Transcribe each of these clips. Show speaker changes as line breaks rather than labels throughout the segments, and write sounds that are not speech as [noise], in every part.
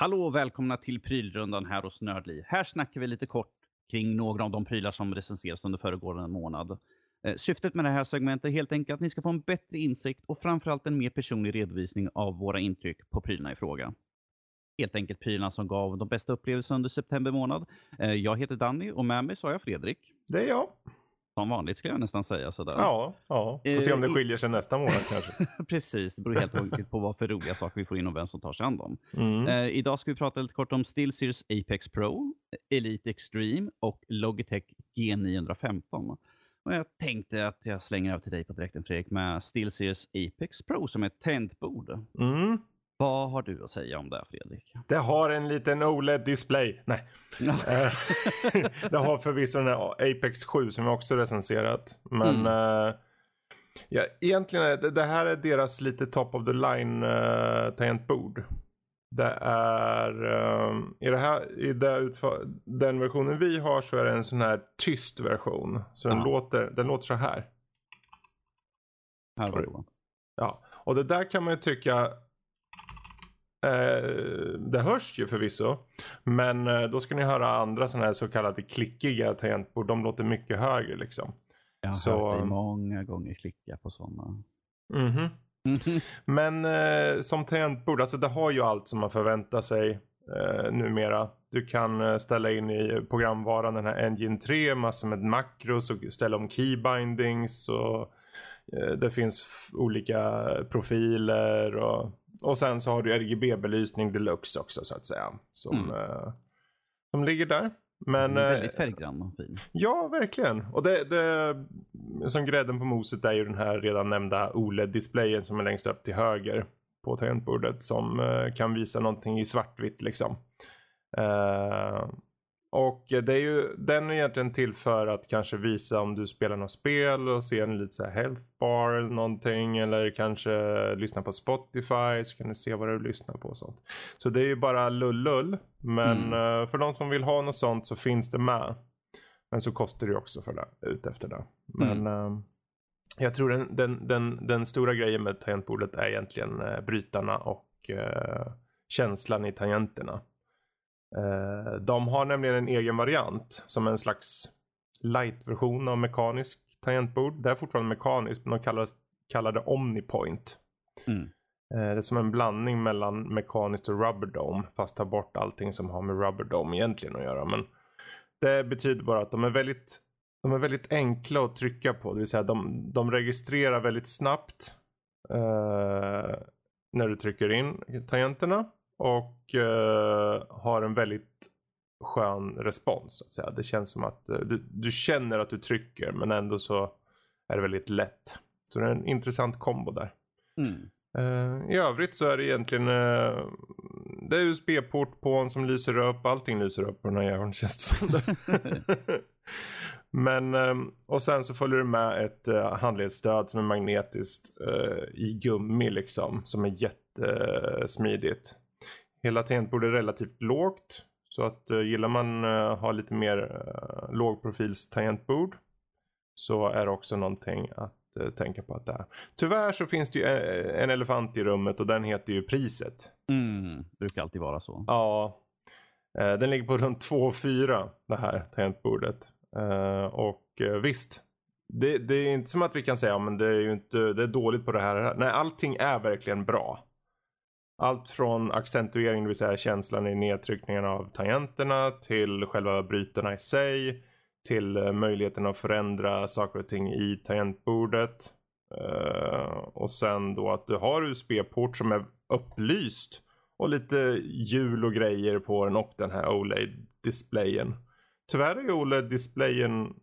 Hallå och välkomna till prylrundan här hos Nördli. Här snackar vi lite kort kring några av de prylar som recenseras under föregående månad. Eh, syftet med det här segmentet är helt enkelt att ni ska få en bättre insikt och framförallt en mer personlig redovisning av våra intryck på prylarna i fråga. Helt enkelt prylarna som gav de bästa upplevelserna under september månad. Eh, jag heter Danny och med mig så har jag Fredrik.
Det är jag.
Som vanligt skulle jag nästan säga. Sådär.
Ja, ja. Får se om det
Eh,
skiljer sig nästa månad kanske. [laughs]
Precis, det beror helt hållet på vad för roliga saker vi får in och vem som tar sig an dem.
Mm.
Eh, idag ska vi prata lite kort om SteelSeries Apex Pro, Elite Extreme och Logitech G915. Och jag tänkte att jag slänger över till dig på direkten Fredrik med SteelSeries Apex Pro som är ett tangentbord.
Mm.
Vad har du att säga om det Fredrik?
Det har en liten OLED-display. Nej. [laughs] Eh, [laughs] det har förvisso den här Apex 7 som vi också recenserat. Men
Mm.
eh, ja, egentligen är det, det här är deras lite top of the line uh, tangentbord. Det är eh, i, det här, i det den versionen vi har så är det en sån här tyst version. Så den,
Ja.
låter, den låter så här.
Här var det.
Ja, och det där kan man ju tycka Eh, det hörs ju förvisso. Men eh, då ska ni höra andra sådana här så kallade klickiga tangentbord. De låter mycket högre liksom.
Jag har
Så-
hört dig många gånger klicka på sådana.
Mhm. [laughs] Men eh, som tangentbord, alltså det har ju allt som man förväntar sig eh, numera. Du kan eh, ställa in i programvaran den här Engine 3, massor med makros och ställa om keybindings och eh, det finns olika profiler och, och sen så har du RGB-belysning deluxe också så att säga. Som,
Mm.
eh, som ligger där. Men, eh,
väldigt färggrann och fin.
Ja, verkligen. Och det, det som grädden på moset är ju den här redan nämnda OLED-displayen som är längst upp till höger på tangentbordet som eh, kan visa någonting i svartvitt liksom. Eh, och det är ju, den är egentligen till för att kanske visa om du spelar något spel och ser en lite så här health bar eller någonting eller kanske lyssna på Spotify så kan du se vad du lyssnar på och sånt. Så det är ju bara lullull. Men
Mm.
eh, för de som vill ha något sånt så finns det med. Men så kostar det ju också för det, ut efter det. Men eh, jag tror den, den, den, den stora grejen med tangentbordet är egentligen eh, brytarna och eh, känslan i tangenterna. Eh, de har nämligen en egen variant som en slags light-version av mekanisk tangentbord. Det är fortfarande mekaniskt men de kallar, kallar det Omnipoint.
Mm.
Eh, Det är som en blandning mellan mekaniskt och rubber dome fast tar bort allting som har med rubber dome egentligen att göra. Men det betyder bara att de är väldigt, de är väldigt enkla att trycka på. Det vill säga de, de registrerar väldigt snabbt eh, när du trycker in tangenterna och eh, har en väldigt skön respons. Så att säga. Det känns som att eh, du, du känner att du trycker men ändå så är det väldigt lätt. Så det är en intressant kombo där.
Mm.
Eh, I övrigt så är det egentligen uh, det är USB-port på en som lyser upp. Allting lyser upp på den här jäveln [laughs] känns det som. Men ehm, och sen så följer det med ett uh, handledsstöd som är magnetiskt eh, i gummi liksom. Som är jättesmidigt. Hela tangentbordet är relativt lågt. Så att uh, gillar man uh, ha lite mer uh, lågprofils tangentbord. Så är det också någonting att eh, tänka på att det är. Tyvärr så finns det ju eh, en elefant i rummet och den heter ju priset.
Mm. Brukar alltid vara så.
Ja. Eh, Den ligger på runt 2,4 det här tangentbordet. Eh, Och eh, visst. Det, det är inte som att vi kan säga men det är ju inte det är dåligt på det här. Nej, allting är verkligen bra. Allt från accentuering, det vill säga känslan i nedtryckningen av tangenterna till själva brytarna i sig. Till eh, möjligheten att förändra saker och ting i tangentbordet. Uh, och sen då att du har USB-port som är upplyst. Och lite hjul och grejer på den och den här OLED-displayen. Tyvärr är ju OLED-displayen,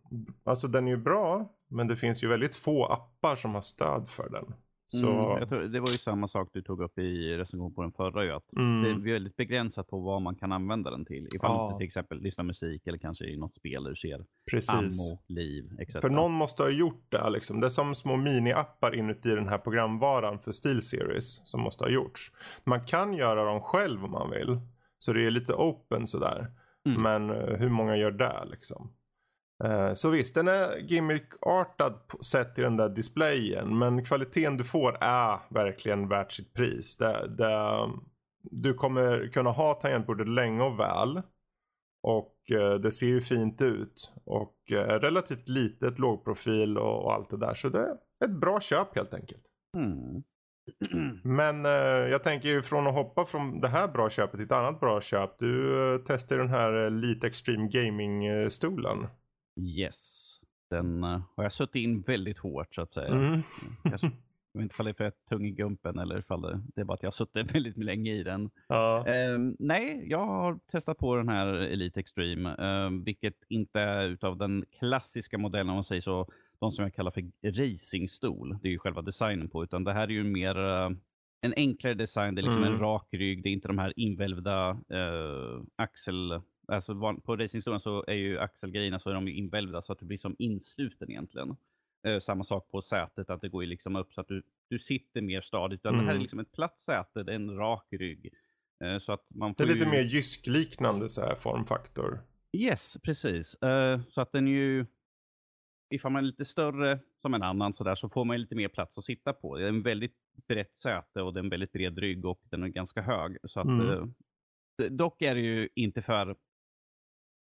alltså den är ju bra. Men det finns ju väldigt få appar som har stöd för den. Så,
Mm, tror, det var ju samma sak du tog upp i recension på den förra. Ju, att
Mm.
Det är väldigt begränsat på vad man kan använda den till. Ifall
Ja.
du till exempel lyssnar musik eller kanske i något spel där du ser
precis.
ammo, liv etc.
För någon måste ha gjort det liksom. Det är som små mini-appar inuti den här programvaran för SteelSeries som måste ha gjorts. Man kan göra dem själv om man vill. Så det är lite open sådär.
Mm.
Men eh, hur många gör det liksom? Eh, Så visst, den är gimmick-artad sett till den där displayen. Men kvaliteten du får är verkligen värt sitt pris. Det, det, du kommer kunna ha tangentbordet länge och väl. Och eh, det ser ju fint ut. Och eh, relativt litet, lågprofil och, och, allt det där. Så det är ett bra köp helt enkelt. Mm. [clears throat] Men jag tänker ju från att hoppa från det här bra köpet till ett annat bra köp. Du eh, testar den här Elite Extreme Gaming-stolen.
Yes. Den uh, har jag suttit in väldigt hårt så att säga. Mm. Kanske, [laughs] jag vet inte ifall det är för att jag är tung i gumpen eller ifall det, det är bara att jag har suttit [laughs] väldigt länge i den. Ja. Uh, nej, jag har testat på den här Elite Extreme, uh, vilket inte är utav den klassiska modellen om man säger så de som jag kallar för racingstol. Det är ju själva designen på, utan det här är ju mer uh, en enklare design. Det är liksom mm. en rak rygg. Det är inte de här invälvda uh, axel... Alltså på racingstolen så är ju axelgrejerna så är de invälvda så att du blir som insluten egentligen. Uh, samma sak på sätet, att det går ju liksom upp så att du, du sitter mer stadigt. Mm. Det här är mm. liksom ett platt säte, det är en rak rygg. så att man
det är lite ju... mer jyskliknande så här formfaktor.
Yes, precis. så att den ju ifall man är lite större som en annan så, där, så får man lite mer plats att sitta på. Det är en väldigt brett säte och det är en väldigt bred rygg och den är ganska hög. Så att, mm. eh, dock är det ju inte för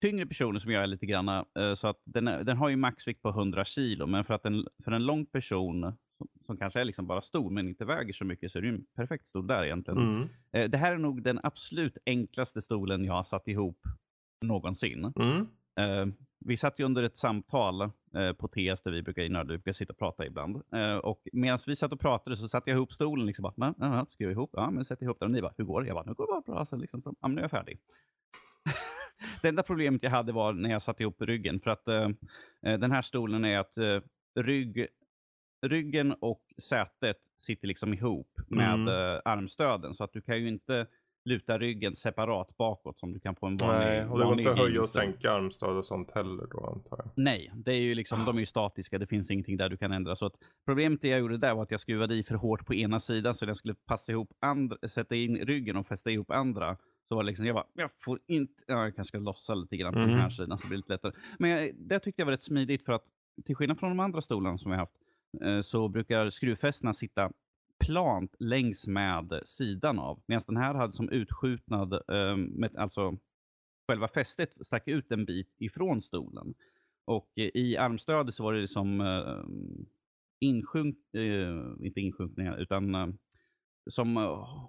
tyngre personer som jag är lite grann. Eh, så att den, är, den har ju maxvikt på 100 kilo, men för, att en, för en lång person som, som, kanske är liksom bara stor men inte väger så mycket så är det en perfekt stol där egentligen. Mm. Eh, det här är nog den absolut enklaste stolen jag har satt ihop någonsin. Mm. Eh, vi satt ju under ett samtal på TS där vi brukar, i Nördliv, brukar sitta och prata ibland. Eh, och medan vi satt och pratade så satte jag ihop stolen. Liksom bara, men, ska jag ihop? Ja, men sätt ihop den. Och ni bara, hur går det? Jag bara, nu går det bara bra. Så liksom, ja, nu är jag färdig. [laughs] det enda problemet jag hade var när jag satte ihop ryggen. För att eh, eh den här stolen är att eh, rygg, ryggen och sätet sitter liksom ihop med mm. Eh, armstöden. Så att du kan ju inte luta ryggen separat bakåt som du kan på en vanlig
Nej, och det går inte att höja och sänka armstöd och sånt heller då antar jag.
Nej, det är ju liksom, de är ju statiska. Det finns ingenting där du kan ändra. Så att problemet jag gjorde där var att jag skruvade i för hårt på ena sidan så jag skulle passa ihop andra, sätta in ryggen och fästa ihop andra. Så var det liksom, jag bara, jag får inte, ja, jag kanske ska lossa lite grann på mm. den här sidan så blir det lite lättare. Men jag, det tyckte jag var rätt smidigt för att till skillnad från de andra stolarna som jag haft eh, så brukar skruvfästena sitta plant längs med sidan av. Medan den här hade som utskjutnad, eh, med, alltså själva fästet stack ut en bit ifrån stolen. Och eh, i armstödet så var det som eh, insjunk, inte insjunkningar, utan eh, som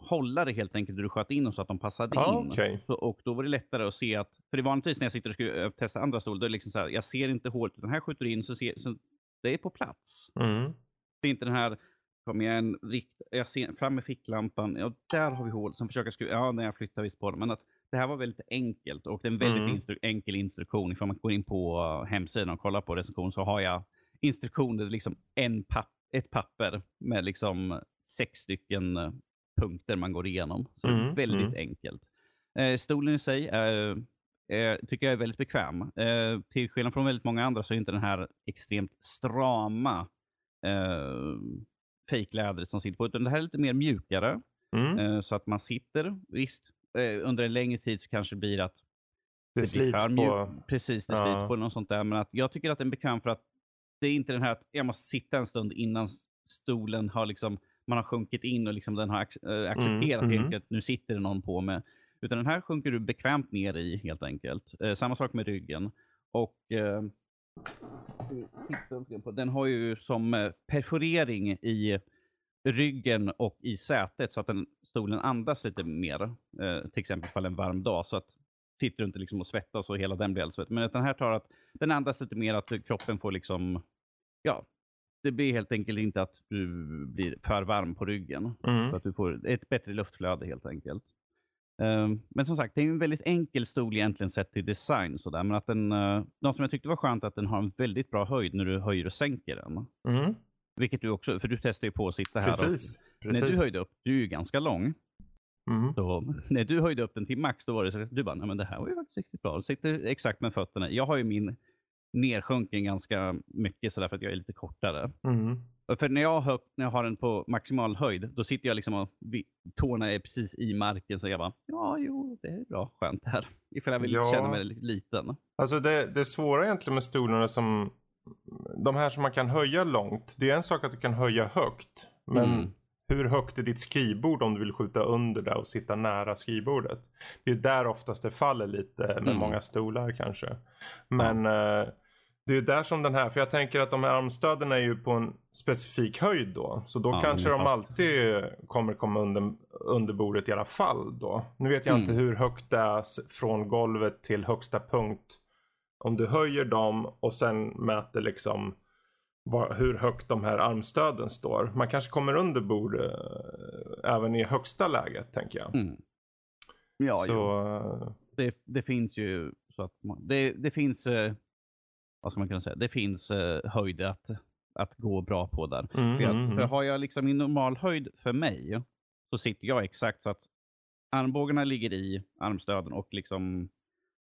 hållare helt enkelt, du sköt in dem så att de passade ah, in. Okay. Så, och då var det lättare att se att, för det vanligtvis när jag sitter och ska eh, testa andra stolar, då är det liksom så här, jag ser inte hålet, utan här skjuter in så, ser, så det är på plats. Mm. Det är inte den här Kom igen, rikt, jag ser fram med ficklampan. Ja, där har vi hål. Som försöker skruva. Ja, när jag flyttar visst på den. Men att det här var väldigt enkelt och det är en väldigt mm. instru enkel instruktion. Ifall man går in på hemsidan och kollar på recension så har jag instruktioner, liksom en papp, ett papper med liksom sex stycken eh, punkter man går igenom. Så mm. är väldigt mm. enkelt. Eh, stolen i sig är, eh, tycker jag är väldigt bekväm. Eh, till skillnad från väldigt många andra så är inte den här extremt strama eh, fejklädret som sitter på, utan det här är lite mer mjukare. Mm. Eh, så att man sitter, visst, eh, under en längre tid så kanske det blir att
det, det slits på.
Precis, det ja. slits på något sånt där. Men att jag tycker att den är bekväm för att det är inte den här att jag måste sitta en stund innan stolen har liksom, man har sjunkit in och liksom den har eh, accepterat mm. Mm. att nu sitter det någon på med. Utan den här sjunker du bekvämt ner i helt enkelt. Eh, samma sak med ryggen. Och eh, den har ju som eh, perforering i ryggen och i sätet så att den, stolen andas lite mer. Eh, till exempel för en varm dag. Så att sitter du inte liksom och svettas och hela den blir svett. Men den här tar att den andas lite mer att kroppen får liksom, ja, det blir helt enkelt inte att du blir för varm på ryggen. Mm. Så att du får ett bättre luftflöde helt enkelt. Ehm, men som sagt, det är en väldigt enkel stol egentligen sett till design. Sådär. Men att den, uh, något som jag tyckte var skönt att den har en väldigt bra höjd när du höjer och sänker den. Mm. Vilket du också, för du testar ju på att sitta här.
Precis.
Och, Precis. När du höjde upp, du är ju ganska lång. Mm. Så, när du höjde upp den till max, då var det så att du bara, nej men det här var ju faktiskt riktigt bra. Du sitter exakt med fötterna. Jag har ju min nersjunken ganska mycket sådär för att jag är lite kortare. Mm. För när jag, högt, när jag har den på maximal höjd, då sitter jag liksom och tårna är precis i marken. Så jag bara, ja, jo, det är bra, skönt här. Ifall jag vill ja. känna mig liten.
Alltså det, det svåra egentligen med stolarna som, de här som man kan höja långt. Det är en sak att du kan höja högt. Men mm. hur högt är ditt skrivbord om du vill skjuta under det och sitta nära skrivbordet. Det är där oftast det faller lite med
Mm.
många stolar kanske. Men eh, det är där som den här, för jag tänker att de här armstöden är ju på en specifik höjd då. Så då
Ja,
kanske de alltid kommer komma under, under bordet i alla fall då. Nu vet jag
Mm.
inte hur högt det är från golvet till högsta punkt. Om du höjer dem och sen mäter liksom var, hur högt de här armstöden står. Man kanske kommer under bord eh, även i högsta läget tänker jag.
Mm. Ja,
så, eh,
Det, det finns ju så att man, det, det finns, eh, vad ska man kunna säga, det finns eh, höjd att, att gå bra på där.
mm,
För, jag,
mm,
för har jag liksom i normal höjd för mig så sitter jag exakt så att armbågarna ligger i armstöden och liksom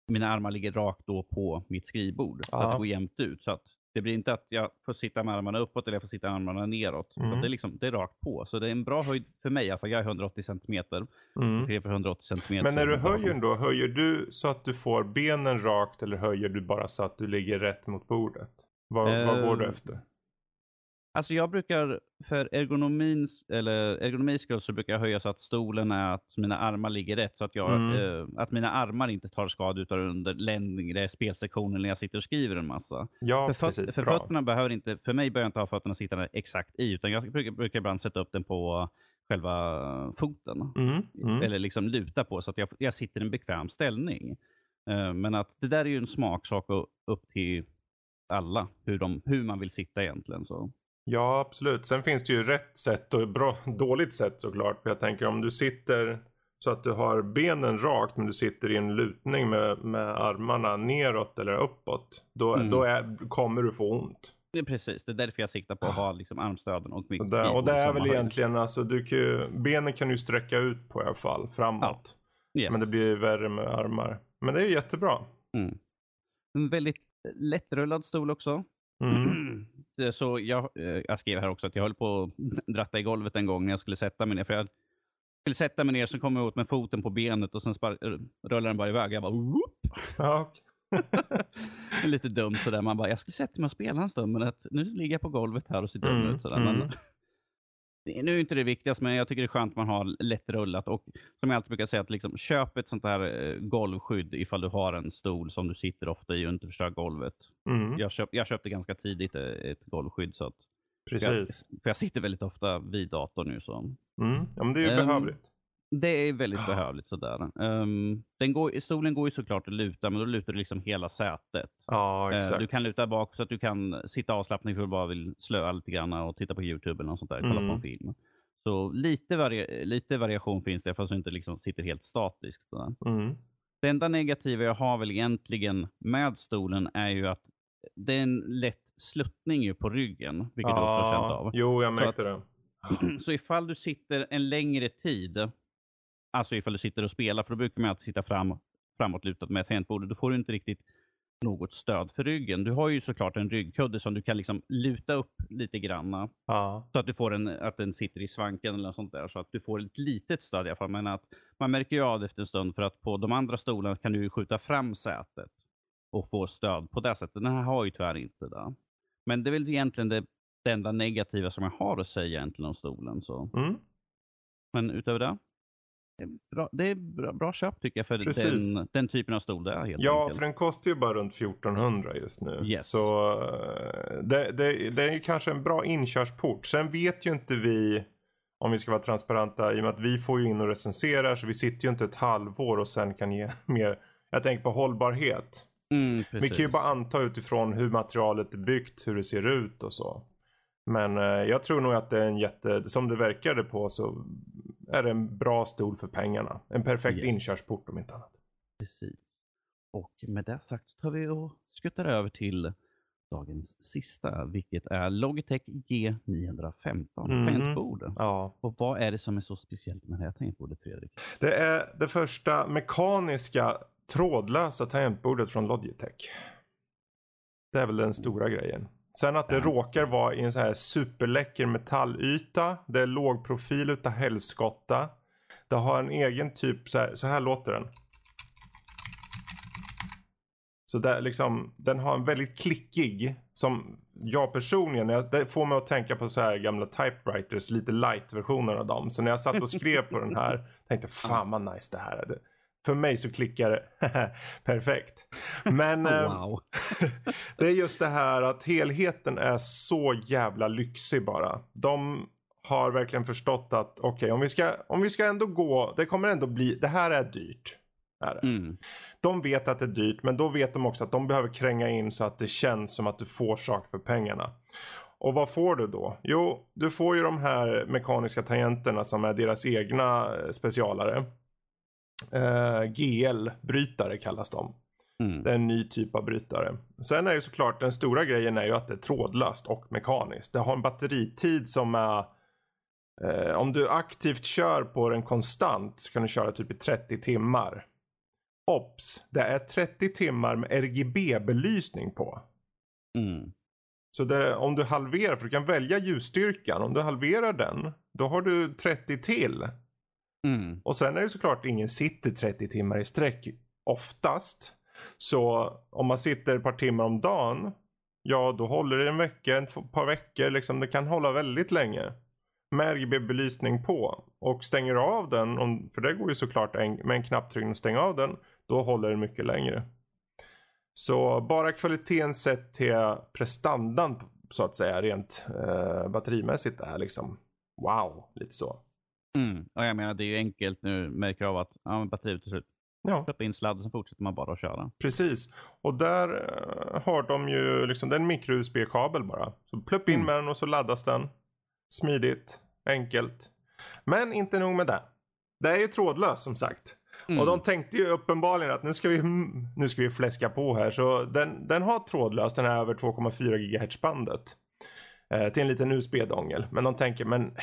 mina armar ligger rakt då på mitt skrivbord. Så att det går jämnt ut. Så att det blir inte att jag får sitta med armarna uppåt eller jag får sitta med armarna neråt.
Mm.
det, är liksom, det är rakt på. Så det är en bra höjd för mig. i alla fall. jag är 180 centimeter.
mm.
Tre för 180 centimeter.
Men när du höjer då, höjer du så att du får benen rakt eller höjer du bara så att du ligger rätt mot bordet? Vad, vad går du
Eh,
efter?
Alltså jag brukar, för ergonomins, eller ergonomins skull, så brukar jag höja så att stolen är att mina armar ligger rätt. Så att, jag,
Mm.
eh, att mina armar inte tar skada utan under längre spelsektioner när jag sitter och skriver en massa.
Ja,
för föt-
precis.
för fötterna behöver inte, för mig behöver jag inte ha fötterna sittande exakt i, utan jag brukar, brukar ibland sätta upp den på själva foten.
Mm, mm.
Eller liksom luta på så att jag, jag sitter i en bekväm ställning. Eh, men att det där är ju en smaksak och upp till alla, hur, de, hur man vill sitta egentligen. Så.
Ja, absolut. Sen finns det ju rätt sätt och bra, dåligt sätt såklart. För jag tänker om du sitter så att du har benen rakt men du sitter i en lutning med, med armarna neråt eller uppåt. Då,
Mm.
då är, kommer du få ont.
Det är precis, det är därför jag siktar på att ha liksom armstöden och mitt
Och det, och det är väl
höjd.
egentligen alltså, du kan ju, benen kan du sträcka ut på i alla fall framåt.
Yes.
Men det blir värre med armar. Men det är ju jättebra.
mm. En väldigt lättrullad stol också.
Mm. [clears throat]
Är Så jag, eh, jag skrev här också att jag höll på att [laughs] dratta i golvet en gång när jag skulle sätta mig ner. För jag skulle sätta mig ner, så kom jag åt med foten på benet och sen eh, rullade den bara iväg. Jag bara, whoop! [laughs]
Ja, [laughs]
Lite dumt sådär. Man bara, jag skulle sätta mig och spela en stund, men att nu ligger jag på golvet här och ser dum
Mm,
ut. Sådär.
mm.
Men, det är nu inte det viktigaste, men jag tycker det är skönt att man har lättrullat. Och som jag alltid brukar säga, att liksom, köp ett sånt här eh, golvskydd ifall du har en stol som du sitter ofta i och inte förstör golvet.
mm.
Jag, köp, jag köpte ganska tidigt eh, ett golvskydd, så att,
Precis.
för jag sitter väldigt ofta vid datorn nu. Så.
Mm. Ja, men det är ju
Ehm,
behövligt.
Det är väldigt behövligt. Sådär. Um, den går, stolen går ju såklart att luta, men då lutar du liksom hela sätet.
Ja,
Eh,
exakt.
Du kan luta bak så att du kan sitta avslappnad ifall du bara vill slöa lite grann och titta på YouTube eller något sånt där, kolla
Mm.
på en film. Så lite, vari- lite variation finns det, fast du inte liksom sitter helt statiskt.
Mm.
Det enda negativa jag har väl egentligen med stolen är ju att det är en lätt sluttning på ryggen, vilket du också har känt av.
Jo, jag
Så
märkte det. [clears throat]
Så ifall du sitter en längre tid, alltså ifall du sitter och spelar, för då brukar man alltid sitta fram, framåtlutad med tangentbordet, då får du inte riktigt något stöd för ryggen. Du har ju såklart en ryggkudde som du kan liksom luta upp lite grann
Ja.
så att du får en, att den sitter i svanken eller något sånt där, så att du får ett litet stöd i alla fall. Men att man märker ju av det efter en stund, för att på de andra stolarna kan du ju skjuta fram sätet och få stöd på det sättet. Den här har ju tyvärr inte det. Men det är väl egentligen det, det enda negativa som jag har att säga egentligen om stolen. Så.
Mm.
Men utöver det, bra, det är bra, bra köp tycker jag för
Precis.
den, den typen av stol det är helt
Ja,
enkelt.
för den kostar ju bara runt 1400 just nu.
Yes.
Så eh, det, det, det är ju kanske en bra inkörsport. Sen vet ju inte vi, om vi ska vara transparenta, i och med att vi får ju in och recenserar så vi sitter ju inte ett halvår och sen kan ge [laughs] mer. Jag tänker på hållbarhet.
Mm,
Vi kan ju bara anta utifrån hur materialet är byggt, hur det ser ut och så. Men eh, jag tror nog att det är en jätte, som det verkade på så är det en bra stol för pengarna. En perfekt
Yes.
inkörsport om inte annat.
Precis. Och med det sagt så tar vi och skuttar över till dagens sista, vilket är Logitech G915
Mhm.
tangentbord.
Ja.
Och vad är det som är så speciellt med det här tangentbordet, Fredrik?
Det är det första mekaniska trådlösa tangentbordet från Logitech. Det är väl den stora grejen. Sen att det
Ja.
råkar vara i en så här superläcker metallyta. Det är låg profil utav helskotta. Det har en egen typ, så här, så här låter den. Så det är liksom, den har en väldigt klickig som jag personligen, det får mig att tänka på så här gamla typewriters, lite light-versioner av dem. Så när jag satt och skrev på den här, [laughs] tänkte fan vad nice det här är. För mig så klickar det [laughs] perfekt. Men [laughs]
wow. [laughs]
det är just det här att helheten är så jävla lyxig bara. De har verkligen förstått att okej okay, om, vi ska, om vi ska ändå gå, det kommer ändå bli, det här är dyrt. Är mm. De vet att det är dyrt men då vet de också att de behöver kränga in så att det känns som att du får saker för pengarna. Och vad får du då? Jo, du får ju de här mekaniska tangenterna som är deras egna eh, specialare. Uh, GL-brytare kallas de. Mm. Det är en ny typ av brytare. Sen är ju såklart den stora grejen är ju att det är trådlöst och mekaniskt. Det har en batteritid som är uh, om du aktivt kör på den konstant så kan du köra typ i 30 timmar. Ops, det är 30 timmar med RGB-belysning på. Mm. Så det, om du halverar, för du kan välja ljusstyrkan. Om du halverar den, då har du 30 till. Mm. Och sen är det såklart ingen sitter 30 timmar i sträck oftast. Så om man sitter ett par timmar om dagen, ja då håller det en vecka, ett par veckor liksom. Det kan hålla väldigt länge. Med RGB-belysning på. Och stänger av den, om, för det går ju såklart en, med en knapptryckning att stänga av den. Då håller det mycket längre. Så bara kvaliteten sett till prestandan så att säga rent eh, batterimässigt är liksom wow, lite så.
Mm. Och jag menar det är ju enkelt nu, märker av att ja, batteriet är slut. Ja. Sätta in sladden så fortsätter man bara att köra.
Precis. Och där uh, har de ju liksom, det är en mikro-USB-kabel bara. Så plupp in mm. med den och så laddas den. Smidigt, enkelt. Men inte nog med det. Det är ju trådlöst som sagt. Mm. Och de tänkte ju uppenbarligen att nu ska vi, nu ska vi fläska på här. Så den, den har trådlöst, den här över 2,4 GHz bandet. Eh, till en liten USB-dongel. Men de tänker, men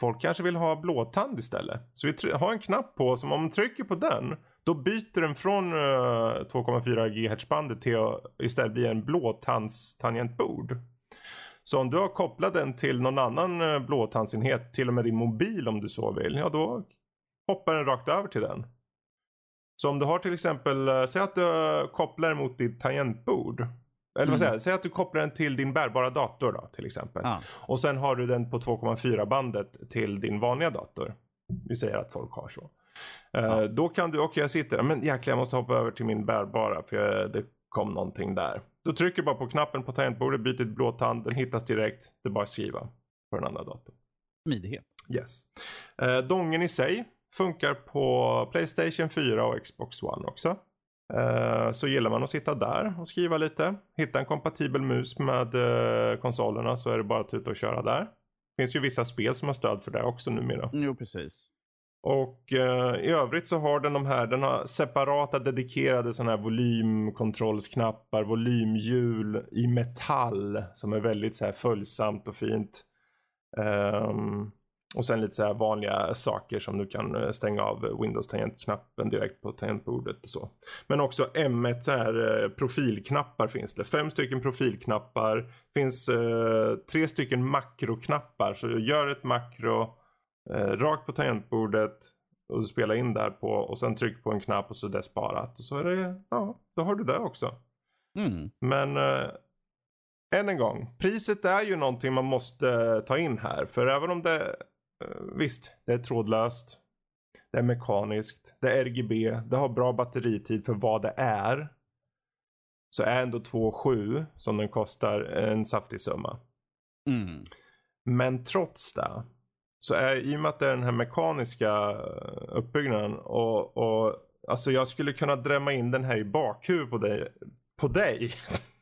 folk kanske vill ha blåtand istället. Så vi har en knapp på som om man trycker på den. Då byter den från uh, 2,4 GHz bandet till att istället bli en blåtandstangentbord. Så om du har kopplat den till någon annan uh, blåtandsenhet, till och med din mobil om du så vill, ja då hoppar den rakt över till den. Så om du har till exempel, uh, säg att du eh, kopplar den mot ditt tangentbord. Eller vad säger jag? Säg att du kopplar den till din bärbara dator då till exempel. Ah. Och sen har du den på 2,4 bandet till din vanliga dator. Vi säger att folk har så. Uh, Då kan du, okej okay, jag sitter, men jäklar jag måste hoppa över till min bärbara för jag, det kom någonting där. Då trycker du bara på knappen på tangentbordet, byter till blåtand, den hittas direkt. Det är bara att skriva på den andra datorn.
Smidighet.
Yes. Uh, dongen i sig funkar på Playstation 4 och Xbox One också. Uh, så gillar man att sitta där och skriva lite. Hitta en kompatibel mus med uh, konsolerna så är det bara att tuta och köra där. Det finns ju vissa spel som har stöd för det också numera.
Jo, precis.
Och uh, i övrigt så har den de här, den har separata dedikerade sådana här volymkontrollsknappar, volymhjul i metall som är väldigt så här följsamt och fint. Um, och sen lite så här vanliga saker som du kan eh, stänga av Windows-tangentknappen direkt på tangentbordet och så. Men också M1 så här eh, profilknappar finns det. Fem stycken profilknappar. Finns eh, tre stycken makroknappar. Så gör ett makro eh, rakt på tangentbordet och du spelar in där på och sen tryck på en knapp och så är det sparat. Och så är det, ja, då har du det också. Mm. Men eh, än en gång, priset är ju någonting man måste ta in här. För även om det Eh, visst, det är trådlöst. Det är mekaniskt. Det är RGB. Det har bra batteritid för vad det är. Så är ändå 2,7 som den kostar en saftig summa. Mm. Men trots det. Så är i och med att det är den här mekaniska uppbyggnaden och, och alltså jag skulle kunna drämma in den här i bakhuvudet på dig. På dig. [laughs]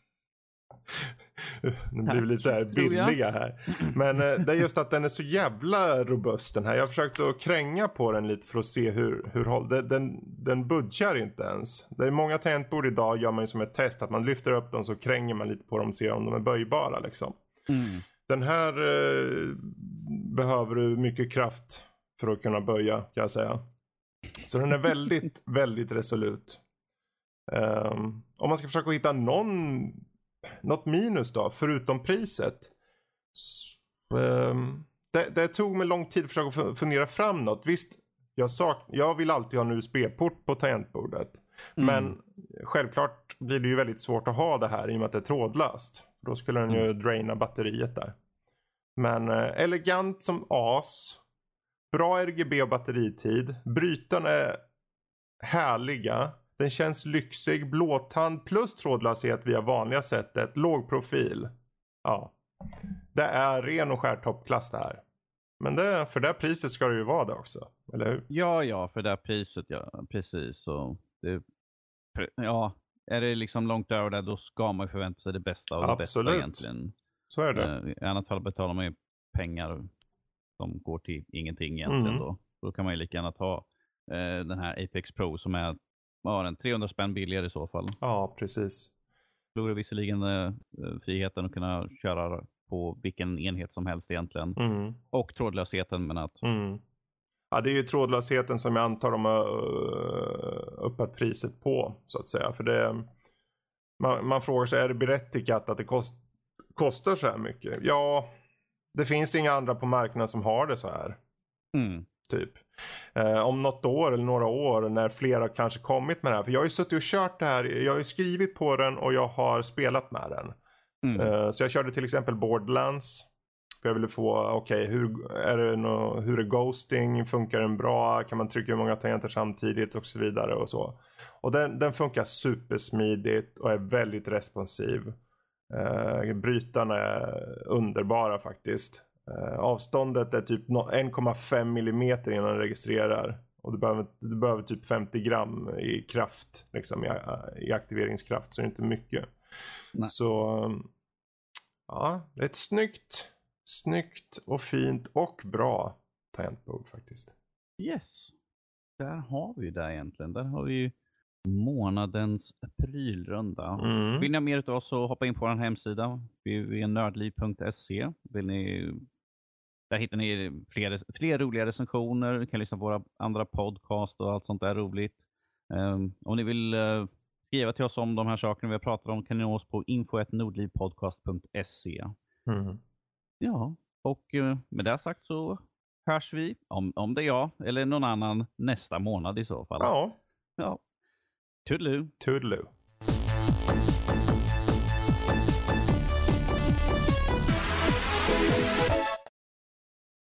nu blir vi lite så här billiga här. Men eh, det är just att den är så jävla robust den här. Jag har försökt att kränga på den lite för att se hur, hur håll, den, den, den budgar inte ens. Det är många tangentbord idag gör man ju som ett test att man lyfter upp dem så kränger man lite på dem och ser om de är böjbara liksom. Mm. Den här eh, behöver du mycket kraft för att kunna böja kan jag säga. Så den är väldigt, [laughs] väldigt resolut. Um, om man ska försöka hitta någon något minus då, förutom priset. Um, det, det, tog mig lång tid att försöka fundera fram något. Visst, jag, sak, jag vill alltid ha en USB-port på tangentbordet. Mm. Men självklart blir det ju väldigt svårt att ha det här i och med att det är trådlöst. Då skulle den ju draina batteriet där. Men eh, elegant som as. Bra RGB och batteritid. Brytarna är härliga. Den känns lyxig. Blåtand plus trådlöshet via vanliga sättet. Låg profil. Ja. Det är ren och skär toppklass det här. Men det, för det priset ska det ju vara det också. Eller hur?
Ja, ja, för det priset, ja. Precis. Så det, ja, är det liksom långt över det, då ska man förvänta sig det bästa av det
Absolut.
bästa egentligen.
Så är det.
Eh, I annat fall betalar man ju pengar som går till ingenting egentligen.
Mm.
Då. då kan man ju lika gärna ta eh, den här Apex Pro som är vad var den, 300 spänn billigare i så fall.
Ja, precis.
Förlorar visserligen eh, friheten att kunna köra på vilken enhet som helst egentligen.
Mm.
Och trådlösheten, men att
Mm. Ja, det är ju trådlösheten som jag antar de har uh, uppat priset på så att säga. För det, man, man frågar sig, är det berättigat att det kost, kostar så här mycket? Ja, det finns inga andra på marknaden som har det så här.
mm,
Typ. Eh, om något år eller några år när flera kanske kommit med det här. För jag har ju suttit och kört det här. Jag har ju skrivit på den och jag har spelat med den.
mm,
Eh, Så jag körde till exempel Borderlands. För jag ville få, okej, hur, är det nå- hur är ghosting? Funkar den bra? Kan man trycka hur många tangenter samtidigt? Och så vidare och så. Och den, den funkar supersmidigt och är väldigt responsiv. Uh, brytarna är underbara faktiskt. Eh, avståndet är typ no- 1,5 millimeter innan den registrerar. Och du behöver, du behöver typ 50 gram i kraft, liksom i, i aktiveringskraft. Så det är inte mycket.
Nej.
Så um, ja, det är ett snyggt, snyggt och fint och bra tangentbord faktiskt.
Yes. Där har vi det egentligen. Där har vi ju månadens prylrunda.
Mm.
Vill ni ha mer av oss så hoppa in på vår hemsida, www.nördliv.se. Vill ni, där hittar ni fler, fler roliga recensioner, ni kan lyssna på våra andra podcast och allt sånt där roligt. Um, om ni vill uh, skriva till oss om de här sakerna vi har pratat om kan ni nå oss på info.nordlivpodcast.se.
Mm.
Ja, och uh, med det sagt så hörs vi, om, om det är jag eller någon annan, nästa månad i så fall.
Ja,
Ja. Toodaloo.
toodaloo.